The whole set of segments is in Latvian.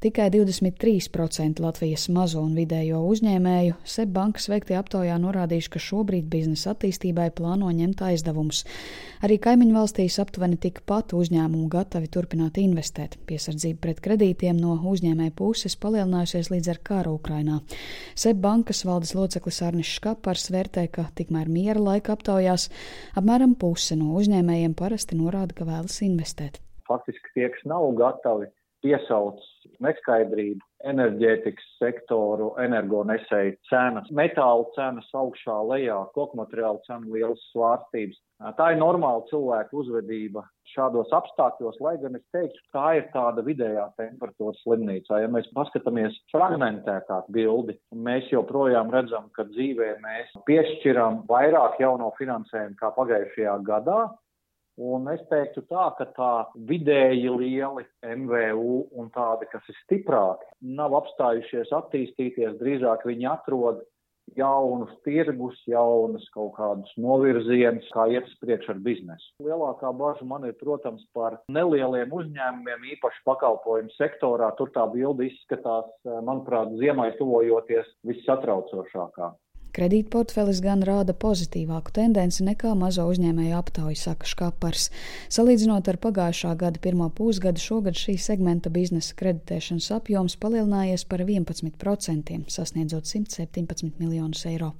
Tikai 23% Latvijas mazo un vidējo uzņēmēju SEB bankas veiktie aptaujā norādījuši, ka šobrīd biznesa attīstībai plāno ņemt aizdevumus. Arī kaimiņu valstīs aptuveni tikpat uzņēmumu gatavi turpināt investēt. Piesardzība pret kredītiem no uzņēmēja puses palielinājusies līdz ar karu Ukrainā. SEB bankas valdes loceklis Arnis Škapars vērtē, ka tikmēr miera laika aptaujās apmēram puse no uzņēmējiem parasti norāda, ka vēlas investēt. Faktiski tie, kas nav gatavi piesauc neskaidrību, enerģētikas sektoru, energonesēju cenas, metālu cenas augšā, lejā, kokmateriālu cenu lielas svārstības. Tā ir normāla cilvēka uzvedība šādos apstākļos, lai gan es teiktu, tā ir tāda vidējā temperatūra slimnīcā. Ja mēs paskatāmies fragmentētāk bildi, mēs joprojām redzam, ka dzīvē mēs piešķiram vairāk jauno finansējumu kā pagājušajā gadā, Un es teiktu tā, ka tā vidēji lieli MVU un tādi, kas ir stiprāki, nav apstājušies attīstīties, drīzāk viņi atrod jaunus tirgus, jaunus kaut kādus novirzienus, kā iet priekš ar biznesu. Lielākā baža man ir, protams, par nelieliem uzņēmumiem, īpaši pakalpojumu sektorā. Tur tā bilde izskatās, manuprāt, ziemai tuvojoties vissatraucošākā. Kredītportfelis gan rāda pozitīvāku tendenci nekā mazo uzņēmēju aptauja, saka Škapars. Salīdzinot ar pagājušā gada pirmo pusgadu, šogad šī segmenta biznesa kreditēšanas apjoms palielinājies par 11%, sasniedzot 117 miljonus eiro.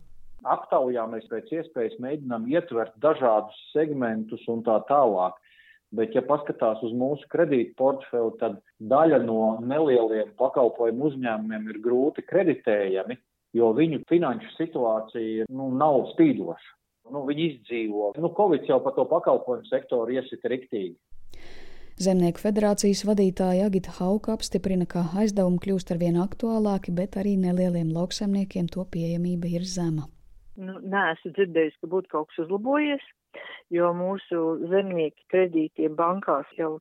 Aptaujā mēs pēc iespējas mēģinām ietvert dažādus segmentus un tā tālāk. Bet, ja paskatās uz mūsu kredītu portfeli, tad daļa no nelieliem pakalpojumu uzņēmumiem ir grūti kreditējami, jo viņu finanšu situācija nu, nav spīdoša. Nu, viņi izdzīvo. Nu, Covid jau par to pakalpojumu sektoru iesita riktīgi. Zemnieku federācijas vadītāja Agita Hauka apstiprina, ka aizdevumi kļūst arvien aktuālāki, bet arī nelieliem lauksaimniekiem to pieejamība ir zema. Nu, nē, esmu dzirdējis, ka būtu kaut kas uzlabojies, jo mūsu zemnieki kredītiem bankās jau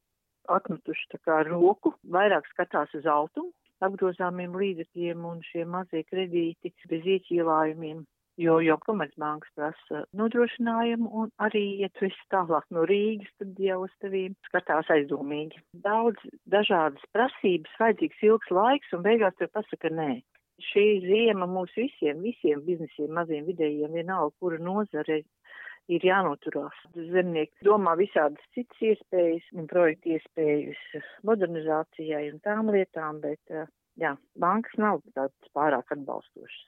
atmetuši tā kā roku, vairāk skatās uz altumu, apgrozāmiem līdzekļiem un šie mazie kredīti bez ieķīlājumiem. Jo, jo komercbankas prasa nodrošinājumu un arī, tu esi tālāk no Rīgas, tad jau uz tevīm skatās aizdomīgi. Daudz dažādas prasības, vajadzīgs ilgs laiks un beigās tev pasaka nē. Šī ziema mūs visiem, visiem biznesiem, maziem vidējiem, vienalga, kura nozare ir jānoturās. Zemnieki domā visādas citas iespējas un projektu iespējas modernizācijai un tām lietām, bet eh, jā, bankas nav tādas pārāk atbalstošas.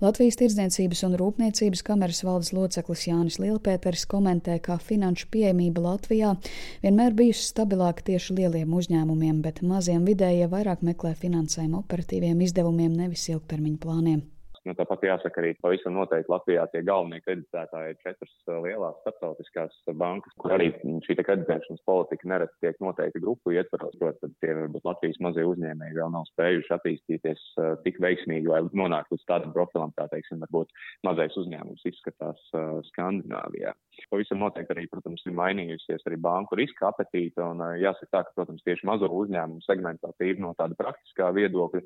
Latvijas Tirdzniecības un Rūpniecības kameras valdes loceklis Jānis Lielpēters komentē, ka finanšu pieejamība Latvijā vienmēr bijusi stabilāka tieši lieliem uzņēmumiem, bet maziem vidējie vairāk meklē finansējumu operatīviem izdevumiem, nevis ilgtermiņu plāniem. Nu, tāpat jāsaka arī pavisam noteikti Latvijā tie galvenie kreditētāji ir četras uh, lielās starptautiskās bankas, kur arī šī kreditēšanas politika nereti tiek noteikti grupu ietvaros, protams, tie varbūt Latvijas mazie uzņēmēji vēl nav spējuši attīstīties uh, tik veiksmīgi, lai nonāktu līdz tādam profilam, kā teiksim, varbūt mazais uzņēmums izskatās uh, Skandināvijā. Pavisam noteikti arī, protams, ir mainījusies arī banku riska apetīte, un jāsaka tā, ka, protams, tieši mazo uzņēmumu segmentā tīri no tāda praktiskā viedokļa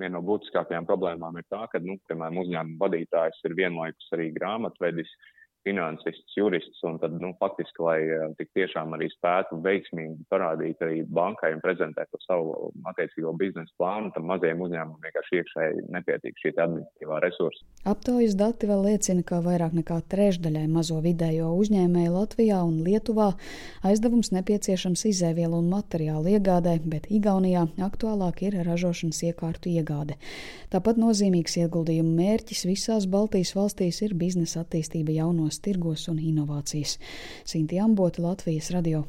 viena no būtiskākajām problēmām ir tā, ka, nu, piemēram, uzņēmuma vadītājs ir vienlaikus arī grāmatvedis, finansists, jurists, un tad, nu, faktiski, lai eh, tik tiešām arī spētu veiksmīgi parādīt arī bankai un prezentēt to savu attiecīgo biznesa plānu, tam mazajiem uzņēmumiem vienkārši iekšēji nepietiek šī administratīvā resursa. Aptaujas dati vēl liecina, ka vairāk nekā trešdaļai mazo vidējo uzņēmēju Latvijā un Lietuvā aizdevums nepieciešams izēvielu un materiālu iegādē, bet Igaunijā aktuālāk ir ražošanas iekārtu iegāde. Tāpat nozīmīgs ieguldījumu mērķis visās Baltijas valstīs ir biznesa attīstība jaunos tirgos un inovācijas. Sinti Ambota, Latvijas radio.